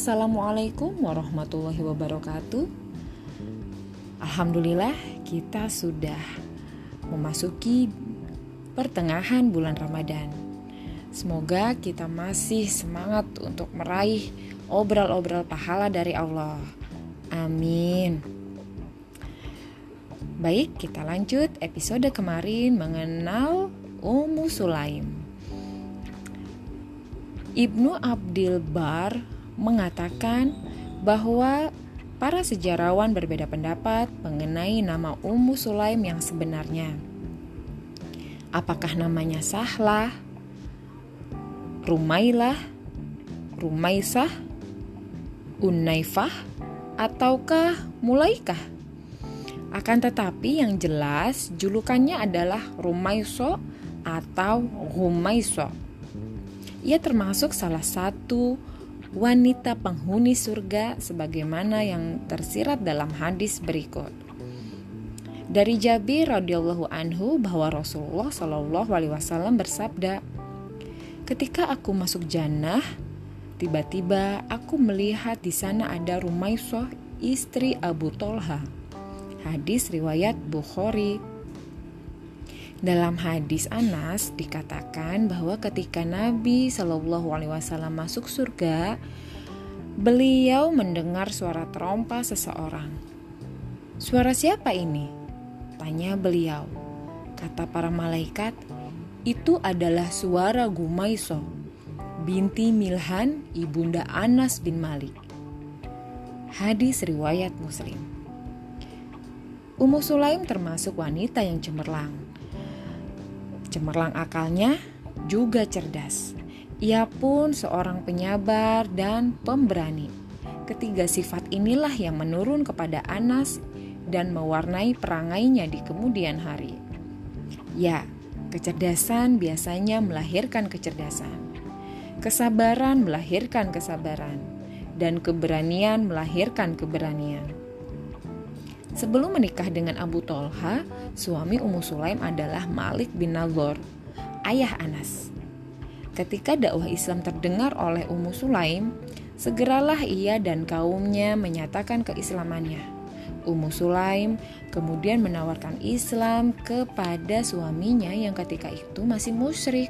Assalamualaikum warahmatullahi wabarakatuh. Alhamdulillah, kita sudah memasuki pertengahan bulan Ramadan. Semoga kita masih semangat untuk meraih obral-obral pahala dari Allah. Amin. Baik, kita lanjut episode kemarin mengenal Ummu Sulaim. Ibnu Abdil Bar mengatakan bahwa para sejarawan berbeda pendapat mengenai nama Ummu Sulaim yang sebenarnya. Apakah namanya Sahlah, Rumailah, Rumaisah, Unaifah, ataukah Mulaikah? Akan tetapi yang jelas julukannya adalah Rumaiso atau Rumaiso. Ia termasuk salah satu wanita penghuni surga sebagaimana yang tersirat dalam hadis berikut. Dari Jabir radhiyallahu anhu bahwa Rasulullah shallallahu alaihi wasallam bersabda, "Ketika aku masuk jannah, tiba-tiba aku melihat di sana ada Rumaisoh istri Abu Tolha." Hadis riwayat Bukhari dalam hadis Anas dikatakan bahwa ketika Nabi Shallallahu Alaihi Wasallam masuk surga, beliau mendengar suara trompa seseorang. Suara siapa ini? Tanya beliau. Kata para malaikat, itu adalah suara Gumaiso, binti Milhan, ibunda Anas bin Malik. Hadis riwayat Muslim. Ummu Sulaim termasuk wanita yang cemerlang Cemerlang akalnya juga cerdas. Ia pun seorang penyabar dan pemberani. Ketiga sifat inilah yang menurun kepada Anas dan mewarnai perangainya di kemudian hari. Ya, kecerdasan biasanya melahirkan kecerdasan. Kesabaran melahirkan kesabaran dan keberanian melahirkan keberanian. Sebelum menikah dengan Abu Tolha, suami Ummu Sulaim adalah Malik bin Nagor, ayah Anas. Ketika dakwah Islam terdengar oleh Ummu Sulaim, segeralah ia dan kaumnya menyatakan keislamannya. Ummu Sulaim kemudian menawarkan Islam kepada suaminya yang ketika itu masih musyrik.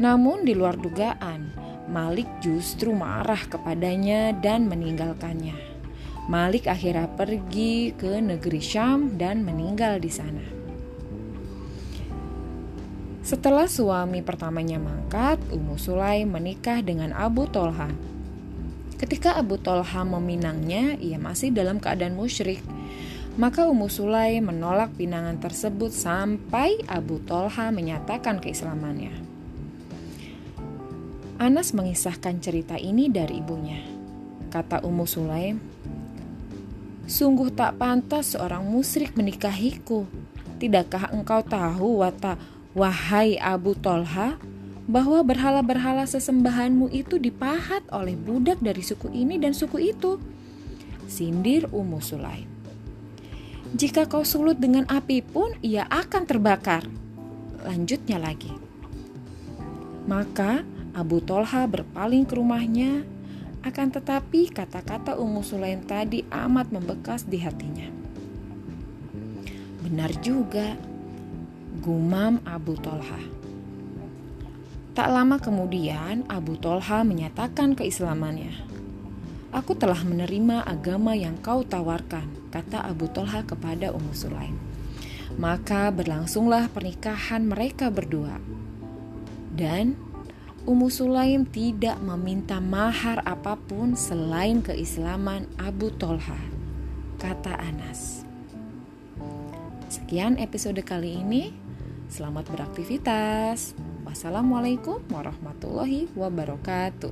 Namun di luar dugaan, Malik justru marah kepadanya dan meninggalkannya. Malik akhirnya pergi ke negeri Syam dan meninggal di sana. Setelah suami pertamanya mangkat, Ummu Sulaim menikah dengan Abu Tolha. Ketika Abu Tolha meminangnya, ia masih dalam keadaan musyrik. Maka Ummu Sulaim menolak pinangan tersebut sampai Abu Tolha menyatakan keislamannya. Anas mengisahkan cerita ini dari ibunya. Kata Ummu Sulaim, Sungguh tak pantas seorang musyrik menikahiku. Tidakkah engkau tahu, wata, wahai Abu Tolha, bahwa berhala-berhala sesembahanmu itu dipahat oleh budak dari suku ini dan suku itu? Sindir Ummu Sulaim. Jika kau sulut dengan api pun, ia akan terbakar. Lanjutnya lagi. Maka Abu Tolha berpaling ke rumahnya akan tetapi kata-kata Ummu Sulaim tadi amat membekas di hatinya. Benar juga, gumam Abu Tolha. Tak lama kemudian Abu Tolha menyatakan keislamannya. Aku telah menerima agama yang kau tawarkan, kata Abu Tolha kepada Ummu Sulaim. Maka berlangsunglah pernikahan mereka berdua. Dan Ummu Sulaim tidak meminta mahar apa pun selain keislaman Abu Tolha, kata Anas. Sekian episode kali ini. Selamat beraktivitas. Wassalamualaikum warahmatullahi wabarakatuh.